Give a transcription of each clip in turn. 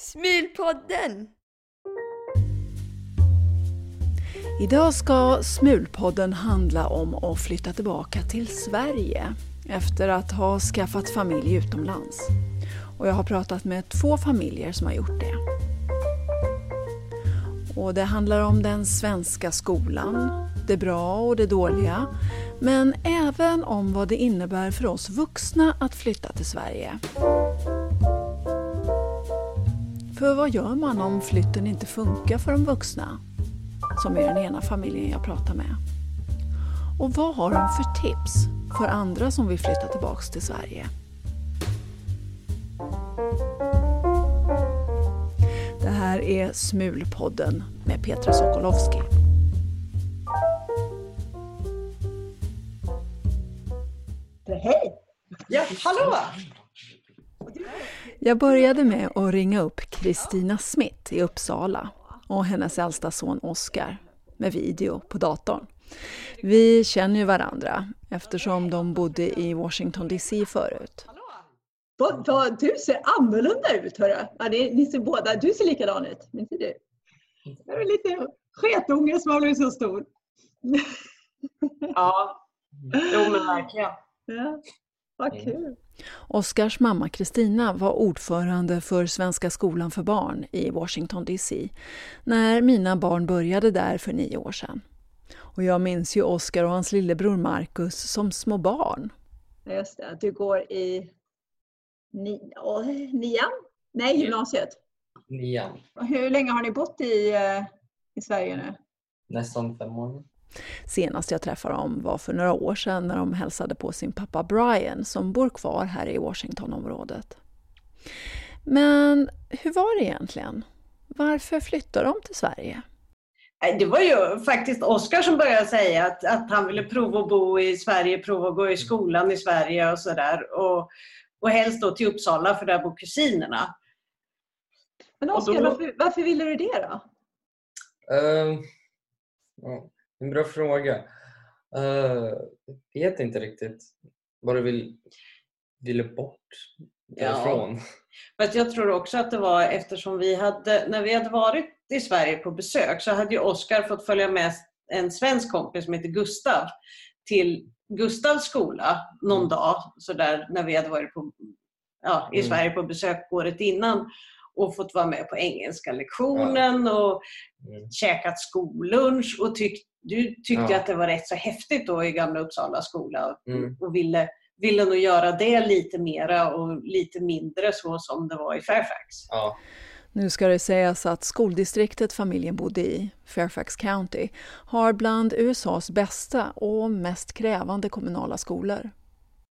Smulpodden! Idag ska Smulpodden handla om att flytta tillbaka till Sverige efter att ha skaffat familj utomlands. Och jag har pratat med två familjer som har gjort det. Och det handlar om den svenska skolan, det bra och det dåliga, men även om vad det innebär för oss vuxna att flytta till Sverige. För vad gör man om flytten inte funkar för de vuxna? Som är den ena familjen jag pratar med. Och vad har de för tips för andra som vill flytta tillbaka till Sverige? Det här är Smulpodden med Petra Sokolowski. Hej! Ja, hallå! Jag började med att ringa upp Kristina Smith i Uppsala och hennes äldsta son Oskar med video på datorn. Vi känner ju varandra eftersom de bodde i Washington DC förut. Vad, vad, du ser annorlunda ut hörru. Ja, ni, ni ser båda, du ser likadan ut, men inte du. Jag är lite sketunge som har blivit så stor. Ja, jo men verkligen. Ja, vad kul. Oskars mamma Kristina var ordförande för Svenska skolan för barn i Washington DC när mina barn började där för nio år sedan. Och jag minns ju Oskar och hans lillebror Marcus som små barn. Just det, du går i ni, åh, nian? Nej, gymnasiet. Nian. Hur länge har ni bott i, eh, i Sverige nu? Nästan fem år. Senast jag träffade dem var för några år sedan när de hälsade på sin pappa Brian som bor kvar här i Washingtonområdet. Men hur var det egentligen? Varför flyttade de till Sverige? Det var ju faktiskt Oskar som började säga att, att han ville prova att bo i Sverige, prova att gå i skolan i Sverige och sådär. Och, och helst då till Uppsala för där bor kusinerna. Men Oskar, då- varför, varför ville du det då? Uh, ja, en bra fråga. Uh, vet inte riktigt. Bara vill, ville bort därifrån. Fast jag tror också att det var eftersom vi hade, när vi hade varit i Sverige på besök så hade ju Oskar fått följa med en svensk kompis som heter Gustav till Gustavs skola någon Mm. dag så där när vi hade varit på, ja, i Mm. Sverige på besök året innan och fått vara med på engelska lektionen och Mm. käkat skollunch och tyck, du tyckte Ja. att det var rätt så häftigt då i Gamla Uppsala skola Mm. och ville, ville nog göra det lite mera och lite mindre så som det var i Fairfax. Ja. Nu ska det sägas att skoldistriktet familjen bodde i, Fairfax County, har bland USAs bästa och mest krävande kommunala skolor.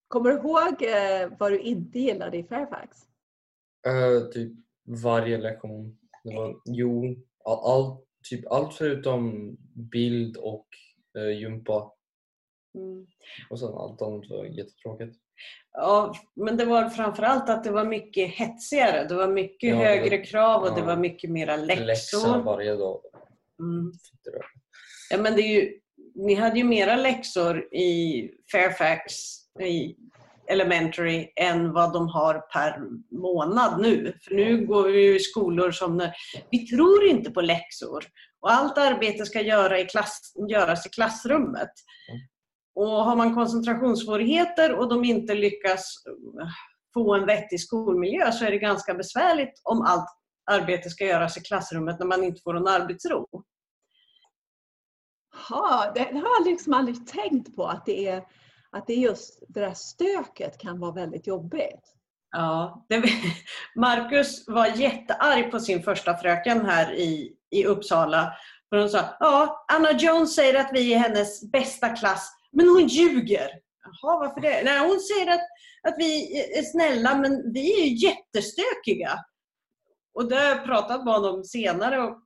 Kommer du ihåg eh, vad du inte gillade i Fairfax? Eh, typ varje lektion. Det var, jo, all, all, typ allt förutom bild och uh, gympa. Mm. Och sen allt annat var jättetråkigt. Ja, men det var framförallt att det var mycket hetsigare. Det var mycket Ja, det högre krav och det ja. var mycket mera Läxa läxor. varje dag. Mm. Det. Ja, men det är ju, ni hade ju mera läxor i Fairfax i Elementary än vad de har per månad nu. För nu går vi ju i skolor som när, vi tror inte på läxor och allt arbete ska göra i klass, göras i klassrummet. Mm. Och har man koncentrationssvårigheter och de inte lyckas eh, få en vettig skolmiljö så är det ganska besvärligt om allt arbete ska göras i klassrummet när man inte får någon arbetsro. Ja, det har jag liksom aldrig tänkt på att det är att det just det där stöket kan vara väldigt jobbigt. Ja, det, Marcus var jättearg på sin första fröken här i, i Uppsala. För hon sa, ja, Anna Jones säger att vi är hennes bästa klass, men hon ljuger. Jaha, varför det? Nej, hon säger att, att vi är snälla, men vi är ju jättestökiga. Och det har jag pratat med honom senare och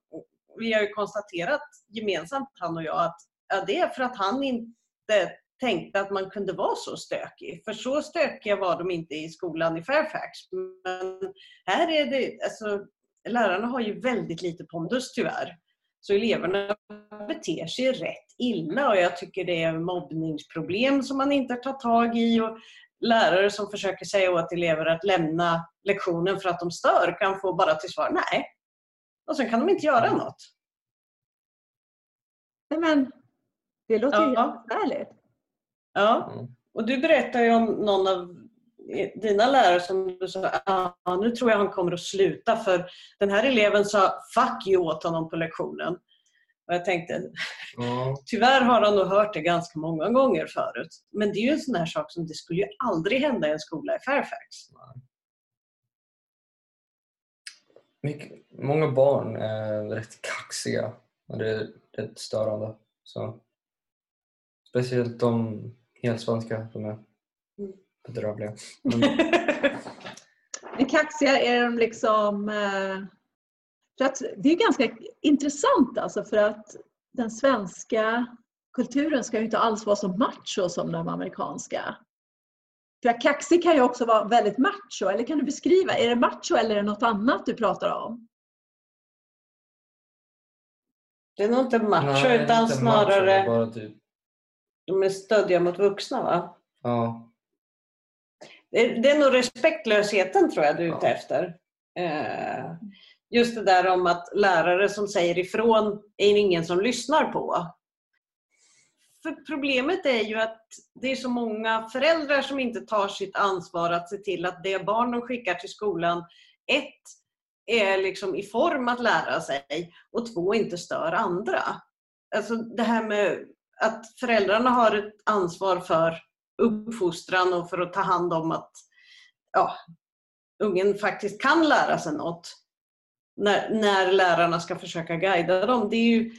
vi har ju konstaterat gemensamt, han och jag, att ja, det är för att han inte tänkte att man kunde vara så stökig. För så stökiga var de inte i skolan i Fairfax. Men här är det, alltså, lärarna har ju väldigt lite pondus tyvärr. Så eleverna beter sig rätt illa och jag tycker det är mobbningsproblem som man inte tar tag i. Och lärare som försöker säga åt elever att lämna lektionen för att de stör kan få bara till svar nej. Och sen kan de inte göra något. Nej, men det låter ju Ja. helt härligt. Ja. Mm. Och du berättade ju om någon av dina lärare som du sa, ah, nu tror jag han kommer att sluta för den här eleven sa fuck you åt honom på lektionen. Och jag tänkte, Ja. tyvärr har han nog hört det ganska många gånger förut. Men det är ju en sån här sak som det skulle ju aldrig hända i en skola i Fairfax. Mycket, många barn är rätt kaxiga och det är rätt störande. Så, speciellt de helt svenska, de är Mm. bedrövliga. Men, Men kaxiga är de liksom... eh, För att det är ganska intressant alltså för att den svenska kulturen ska ju inte alls vara så macho som den amerikanska. För att kaxig kan ju också vara väldigt macho, eller kan du beskriva, är det macho eller är det något annat du pratar om? Det är nog inte macho nej, utan inte macho, det är snarare bara typ, de är stöddiga mot vuxna va? ja, Det är, det är nog respektlösheten tror jag du är ute Ja. efter. Eh, just det där om att lärare som säger ifrån är det ingen som lyssnar på. För problemet är ju att det är så många föräldrar som inte tar sitt ansvar att se till att det barn de skickar till skolan, ett, är liksom i form att lära sig och två, inte stör andra. Alltså det här med att föräldrarna har ett ansvar för uppfostran och för att ta hand om att ja, ungen faktiskt kan lära sig något när, när lärarna ska försöka guida dem. Det är ju,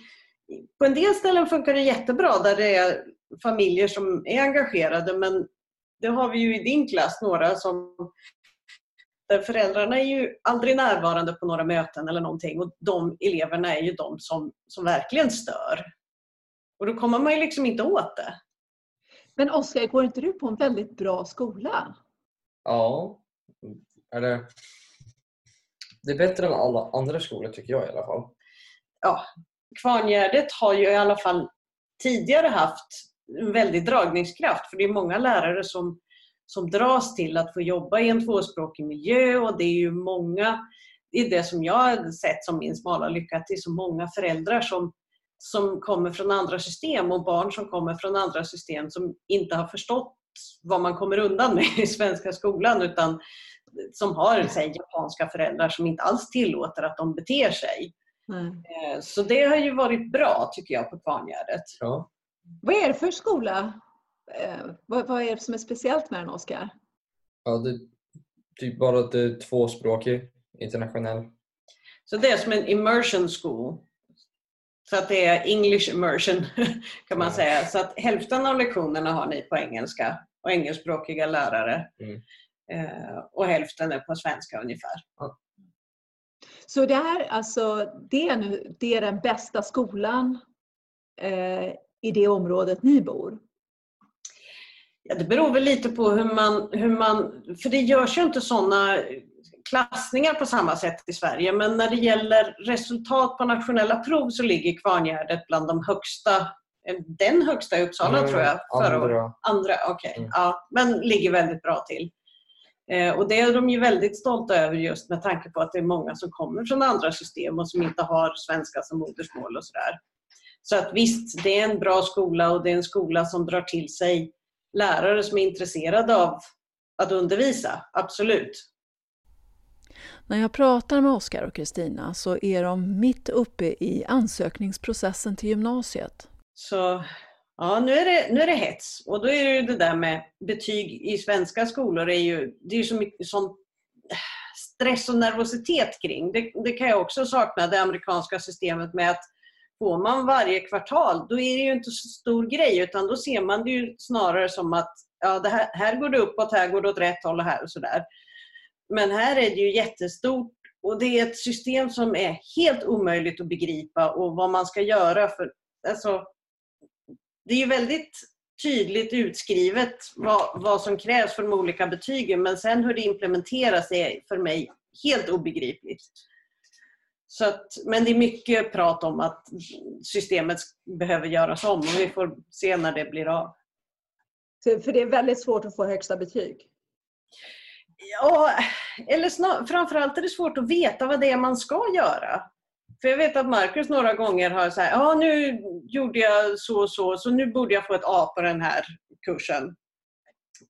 på en del ställen funkar det jättebra där det är familjer som är engagerade men det har vi ju i din klass några som där föräldrarna är ju aldrig närvarande på några möten eller någonting och de eleverna är ju de som, som verkligen stör. Och då kommer man ju liksom inte åt det. Men Oskar, går inte du på en väldigt bra skola? ja. Eller, det är bättre än alla andra skolor tycker jag i alla fall. ja, Kvarngärdet har ju i alla fall tidigare haft en väldig dragningskraft för det är många lärare som, som dras till att få jobba i en tvåspråkig miljö och det är ju många, det är det som jag har sett som min smala lycka, att det är så många föräldrar som, som kommer från andra system och barn som kommer från andra system som inte har förstått vad man kommer undan med i svenska skolan utan som har säg, japanska föräldrar som inte alls tillåter att de beter sig. Eh, Så det har ju varit bra tycker jag på Kvarngärdet. Ja. Vad är det för skola? Eh, vad, vad är det som är speciellt med den, Oskar? Ja, det, typ bara att det är tvåspråkig, internationell. Så det är som en immersion school. Så att det är English immersion kan man Ja. säga. Så att hälften av lektionerna har ni på engelska och engelskspråkiga lärare. Mm. Eh, Och hälften är på svenska ungefär. Så det här, alltså, det är, nu, det är den bästa skolan eh, i det området ni bor? Ja, det beror väl lite på hur man, hur man... För det görs ju inte sådana klassningar på samma sätt i Sverige. Men när det gäller resultat på nationella prov så ligger Kvarngärdet bland de högsta. eh, Den högsta i Uppsala Mm, tror jag. Förra. Andra. Andra, okej. Mm. Ja, men ligger väldigt bra till. Eh, och det är de ju väldigt stolta över just med tanke på att det är många som kommer från andra system och som inte har svenska som modersmål och sådär. Så att visst, det är en bra skola och det är en skola som drar till sig lärare som är intresserade av att undervisa. Absolut. När jag pratar med Oskar och Kristina så är de mitt uppe i ansökningsprocessen till gymnasiet. Så ja, nu är, det, nu är det hets. Och då är det ju det där med betyg i svenska skolor. är ju, det är ju så mycket sån stress och nervositet kring. Det, det kan jag också sakna, det amerikanska systemet med att får man varje kvartal, då är det ju inte så stor grej utan då ser man det ju snarare som att ja, det här, här går det uppåt, här går det åt rätt håll och här och sådär. Men här är det ju jättestort och det är ett system som är helt omöjligt att begripa och vad man ska göra. för alltså, Det är ju väldigt tydligt utskrivet vad, vad som krävs för de olika betygen men sen hur det implementeras är för mig helt obegripligt. Så att, men det är mycket prat om att systemet behöver göras om och vi får se när det blir av. För det är väldigt svårt att få högsta betyg. Ja, eller snar, framförallt är det svårt att veta vad det är man ska göra. För jag vet att Marcus några gånger har sagt, ja nu gjorde jag så och så, så nu borde jag få ett A på den här kursen.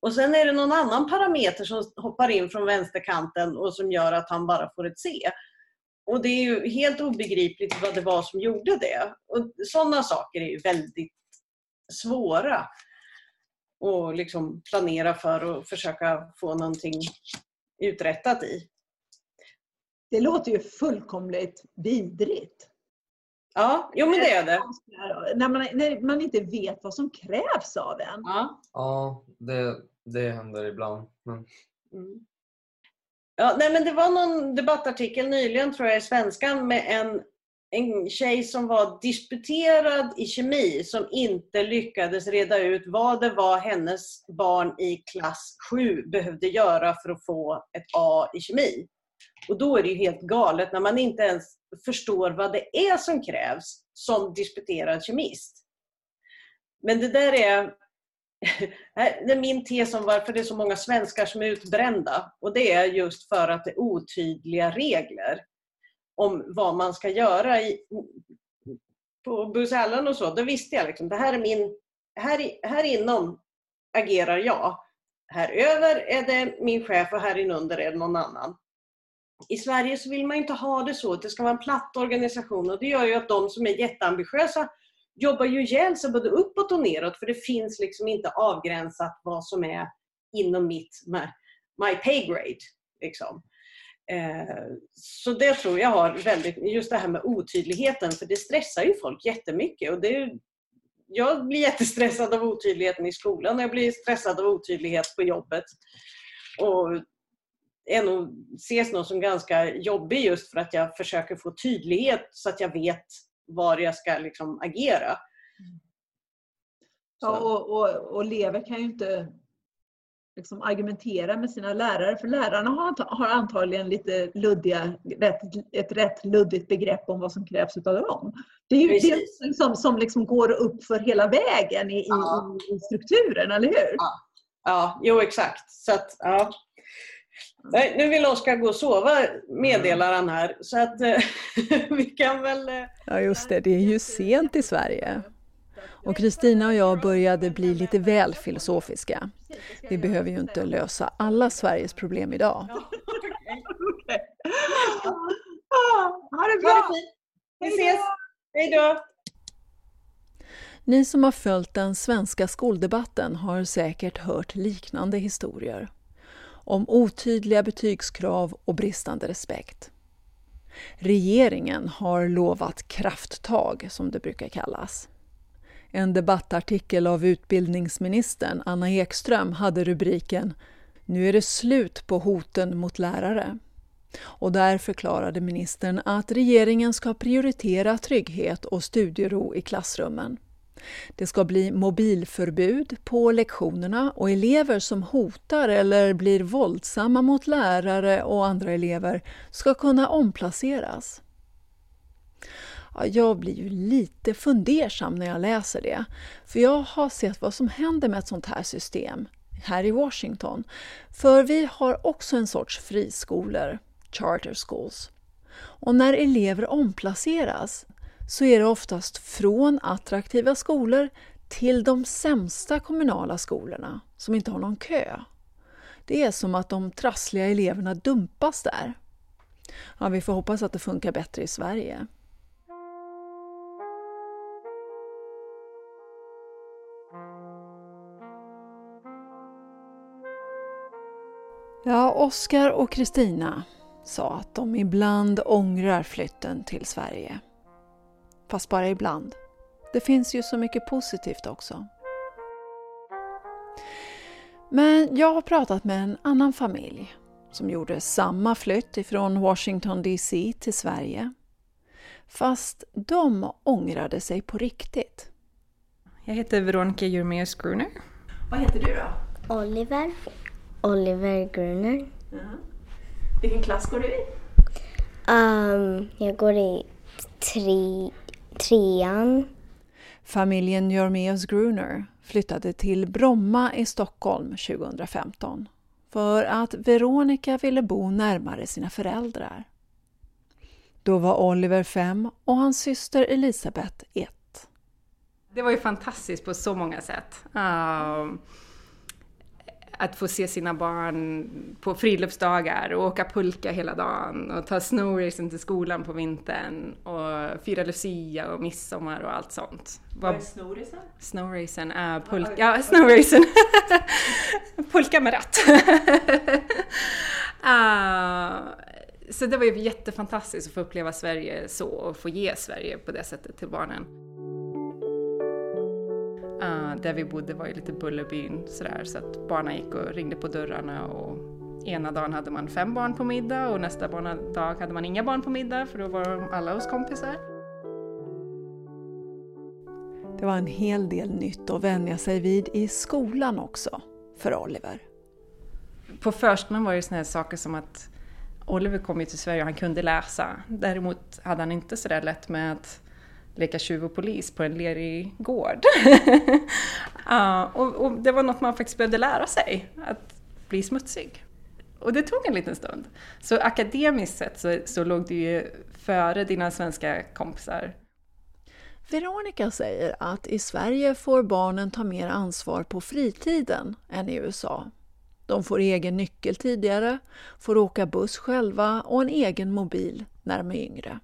Och sen är det någon annan parameter som hoppar in från vänsterkanten och som gör att han bara får ett C. Och det är ju helt obegripligt vad det var som gjorde det. Och sådana saker är ju väldigt svåra att liksom planera för och försöka få någonting uträttat i. Det låter ju fullkomligt vidrigt. Ja, jo men det är det. När man, när man inte vet vad som krävs av en. Ja. Ja, det, det händer ibland. Men... Mm. Ja, nej, men det var någon debattartikel nyligen tror jag i Svenskan med en, en tjej som var disputerad i kemi som inte lyckades reda ut vad det var hennes barn i klass 7 behövde göra för att få ett A i kemi. Och då är det ju helt galet när man inte ens förstår vad det är som krävs som disputerad kemist. Men det där är, det är min tes om varför det är så många svenskar som är utbrända. Och det är just för att det är otydliga regler om vad man ska göra. I, på Booz Allen och så, då visste jag liksom, det här är min, här, här inom agerar jag. Här över är det min chef och här inunder är det någon annan. I Sverige så vill man inte ha det så, det ska vara en platt organisation och det gör ju att de som är jätteambitiösa jobbar ju ihjäl sig både uppåt och neråt för det finns liksom inte avgränsat vad som är inom mitt my pay grade. Liksom. Eh, så det tror jag har väldigt, just det här med otydligheten för det stressar ju folk jättemycket. Och det jag blir jättestressad av otydligheten i skolan och jag blir stressad av otydlighet på jobbet. Och är nog, ses nog som ganska jobbig just för att jag försöker få tydlighet så att jag vet var jag ska liksom agera. Ja, och, och, och elever kan ju inte liksom argumentera med sina lärare för lärarna har, antagligen lite luddiga, ett rätt luddigt begrepp om vad som krävs av dem. Det är ju Precis. det liksom, som liksom går upp för hela vägen i, ja. i, i strukturen, eller hur? Ja, ja jo exakt. Så att, ja. Nej, nu vill Oskar gå och sova meddelar han här. Så att eh, vi kan väl... Eh, ja just det, det är ju sent i Sverige. Och Kristina och jag började bli lite väl filosofiska. Vi behöver ju inte lösa alla Sveriges problem idag. Ha det bra! Vi ses! Hej då! Ni som har följt den svenska skoldebatten har säkert hört liknande historier om otydliga betygskrav och bristande respekt. Regeringen har lovat krafttag, som det brukar kallas. En debattartikel av utbildningsministern Anna Ekström hade rubriken Nu är det slut på hoten mot lärare. Och där förklarade ministern att regeringen ska prioritera trygghet och studiero i klassrummen. Det ska bli mobilförbud på lektionerna och elever som hotar eller blir våldsamma mot lärare och andra elever ska kunna omplaceras. Ja, jag blir ju lite fundersam när jag läser det, för jag har sett vad som händer med ett sånt här system här i Washington. För vi har också en sorts friskolor, charter schools. Och när elever omplaceras så är det oftast från attraktiva skolor till de sämsta kommunala skolorna som inte har någon kö. Det är som att de trassliga eleverna dumpas där. Ja, vi får hoppas att det funkar bättre i Sverige. Ja, Oskar och Kristina sa att de ibland ångrar flytten till Sverige fast bara ibland. Det finns ju så mycket positivt också. Men jag har pratat med en annan familj som gjorde samma flytt ifrån Washington DC till Sverige. Fast de ångrade sig på riktigt. Jag heter Veronica Jurmeus Gruner. Vad heter du då? Oliver. Oliver Gruner. -huh. Vilken klass går du i? Um, jag går i tre, trean. Familjen Jormeus Gruner flyttade till Bromma i Stockholm 2015 för att Veronica ville bo närmare sina föräldrar. Då var Oliver fem och hans syster Elisabeth ett. Det var ju fantastiskt på så många sätt. Uh, att få se sina barn på friluftsdagar och åka pulka hela dagen och ta snowracen till skolan på vintern och fira Lucia och midsommar och allt sånt. Vad är snowracen? Snowracen är pulka, ja snowracen! pulka med ratt. uh, så det var ju jättefantastiskt att få uppleva Sverige så och få ge Sverige på det sättet till barnen. Uh, där vi bodde var ju lite Bullerbyn sådär så att barnen gick och ringde på dörrarna och ena dagen hade man fem barn på middag och nästa dag hade man inga barn på middag för då var de alla hos kompisar. Det var en hel del nytt att vänja sig vid i skolan också, för Oliver. På förskolan var det sådana saker som att Oliver kom ju till Sverige och han kunde läsa. Däremot hade han inte så där lätt med att leka tjuv och polis på en lerig gård. uh, och, och, det var något man faktiskt behövde lära sig, att bli smutsig. Och det tog en liten stund. Så akademiskt sett så, så låg du ju före dina svenska kompisar. Veronica säger att i Sverige får barnen ta mer ansvar på fritiden än i USA. De får egen nyckel tidigare, får åka buss själva och en egen mobil när de är yngre.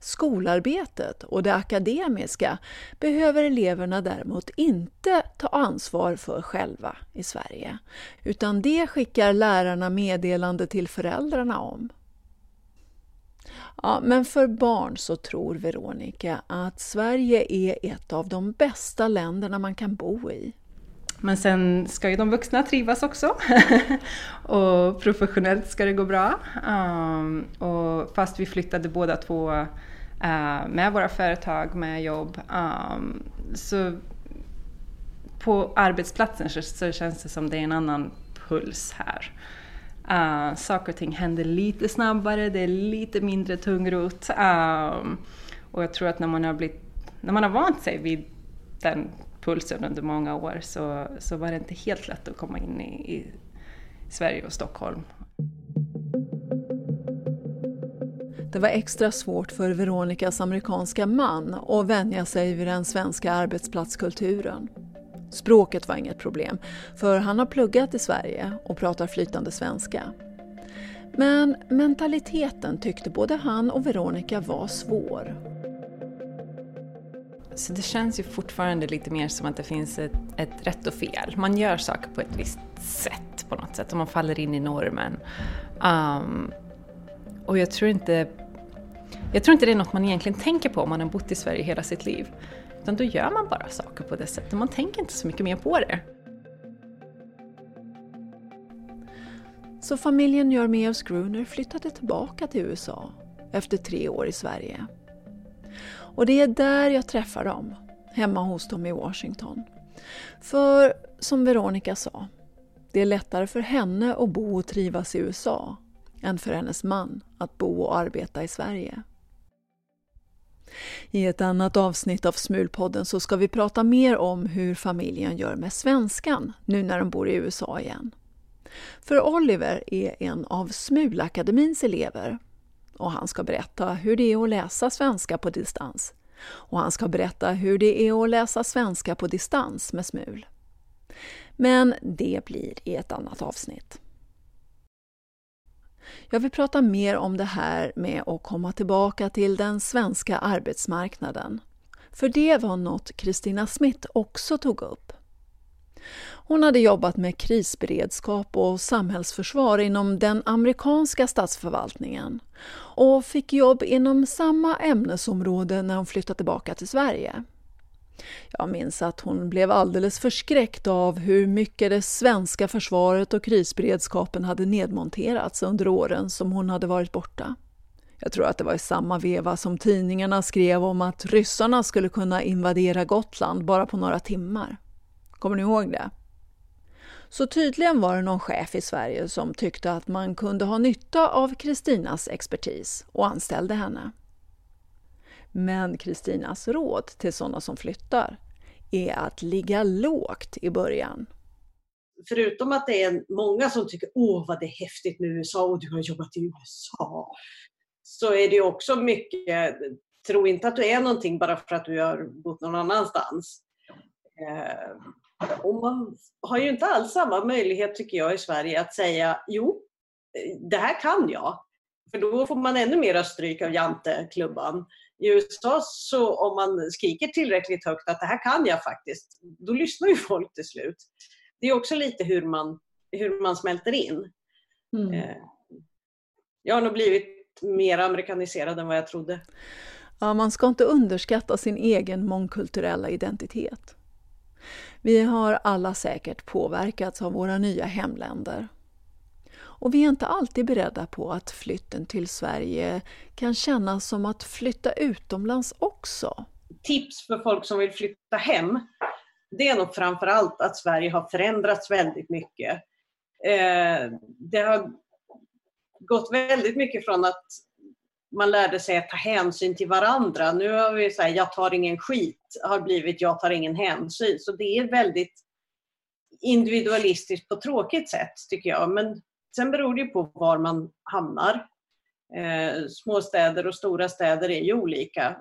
Skolarbetet och det akademiska behöver eleverna däremot inte ta ansvar för själva i Sverige, utan det skickar lärarna meddelande till föräldrarna om. Ja, men för barn så tror Veronica att Sverige är ett av de bästa länderna man kan bo i. Men sen ska ju de vuxna trivas också. och professionellt ska det gå bra. Um, och fast vi flyttade båda två uh, med våra företag, med jobb, um, så på arbetsplatsen så, så, känns det som det är en annan puls här. Uh, saker och ting händer lite snabbare, det är lite mindre tungrot. Um, ehm, och jag tror att när man har, blivit, när man har vant sig vid den pulsen under många år så, så var det inte helt lätt att komma in i, i Sverige och Stockholm. Det var extra svårt för Veronicas amerikanska man att vänja sig vid den svenska arbetsplatskulturen. Språket var inget problem, för han har pluggat i Sverige och pratar flytande svenska. Men mentaliteten tyckte både han och Veronica var svår. Så det känns ju fortfarande lite mer som att det finns ett, ett rätt och fel. Man gör saker på ett visst sätt på något sätt och man faller in i normen. Um, och jag tror inte jag tror inte det är något man egentligen tänker på om man har bott i Sverige hela sitt liv. Utan då gör man bara saker på det sättet, man tänker inte så mycket mer på det. Så familjen Jormeus Gruner flyttade tillbaka till USA efter tre år i Sverige. Och det är där jag träffar dem, hemma hos dem i Washington. För som Veronica sa, det är lättare för henne att bo och trivas i USA än för hennes man att bo och arbeta i Sverige. I ett annat avsnitt av Smulpodden så ska vi prata mer om hur familjen gör med svenskan nu när de bor i USA igen. För Oliver är en av Smulakademins elever och han ska berätta hur det är att läsa svenska på distans. Och han ska berätta hur det är att läsa svenska på distans med Smul. Men det blir i ett annat avsnitt. Jag vill prata mer om det här med att komma tillbaka till den svenska arbetsmarknaden. För det var något Kristina Smith också tog upp. Hon hade jobbat med krisberedskap och samhällsförsvar inom den amerikanska statsförvaltningen och fick jobb inom samma ämnesområde när hon flyttade tillbaka till Sverige. Jag minns att hon blev alldeles förskräckt av hur mycket det svenska försvaret och krisberedskapen hade nedmonterats under åren som hon hade varit borta. Jag tror att det var i samma veva som tidningarna skrev om att ryssarna skulle kunna invadera Gotland bara på några timmar. Kommer ni ihåg det? Så tydligen var det någon chef i Sverige som tyckte att man kunde ha nytta av Kristinas expertis och anställde henne. Men Kristinas råd till sådana som flyttar är att ligga lågt i början. Förutom att det är många som tycker åh vad det är häftigt med USA och du har jobbat i USA. Så är det också mycket, tro inte att du är någonting bara för att du har bott någon annanstans. Eh, och man har ju inte alls samma möjlighet tycker jag i Sverige att säga jo, det här kan jag. För då får man ännu mer stryk av janteklubban. I USA så om man skriker tillräckligt högt att det här kan jag faktiskt, då lyssnar ju folk till slut. Det är också lite hur man, hur man smälter in. Mm. Eh, jag har nog blivit mer amerikaniserad än vad jag trodde. Ja, man ska inte underskatta sin egen mångkulturella identitet. Vi har alla säkert påverkats av våra nya hemländer. Och vi är inte alltid beredda på att flytten till Sverige kan kännas som att flytta utomlands också. Tips för folk som vill flytta hem, det är nog framför allt att Sverige har förändrats väldigt mycket. Eh, det har gått väldigt mycket från att man lärde sig att ta hänsyn till varandra. Nu har vi så här, jag tar ingen skit, har blivit jag tar ingen hänsyn. Så det är väldigt individualistiskt på ett tråkigt sätt tycker jag. Men sen beror det på var man hamnar. Eh, småstäder och stora städer är ju olika.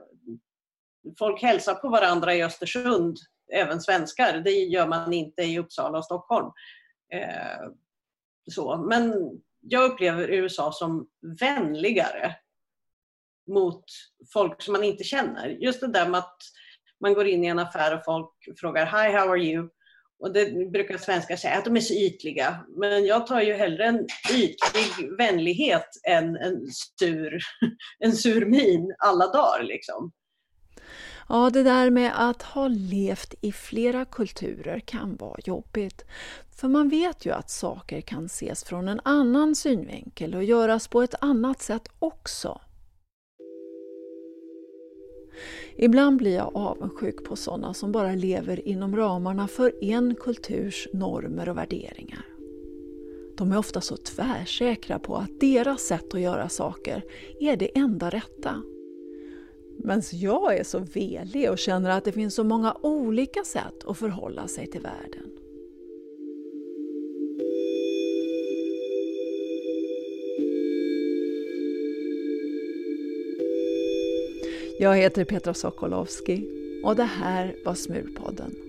Folk hälsar på varandra i Östersund, även svenskar. Det gör man inte i Uppsala och Stockholm. Eh, så. Men jag upplever USA som vänligare mot folk som man inte känner. Just det där med att man går in i en affär och folk frågar Hi, how are you? Och det brukar svenskar säga att de är så ytliga. Men jag tar ju hellre en ytlig vänlighet än en sur, en sur min alla dagar. Liksom. Ja, det där med att ha levt i flera kulturer kan vara jobbigt. För man vet ju att saker kan ses från en annan synvinkel och göras på ett annat sätt också. Ibland blir jag avundsjuk på sådana som bara lever inom ramarna för en kulturs normer och värderingar. De är ofta så tvärsäkra på att deras sätt att göra saker är det enda rätta. Men jag är så velig och känner att det finns så många olika sätt att förhålla sig till världen. Jag heter Petra Sokolowski och det här var Smulpodden.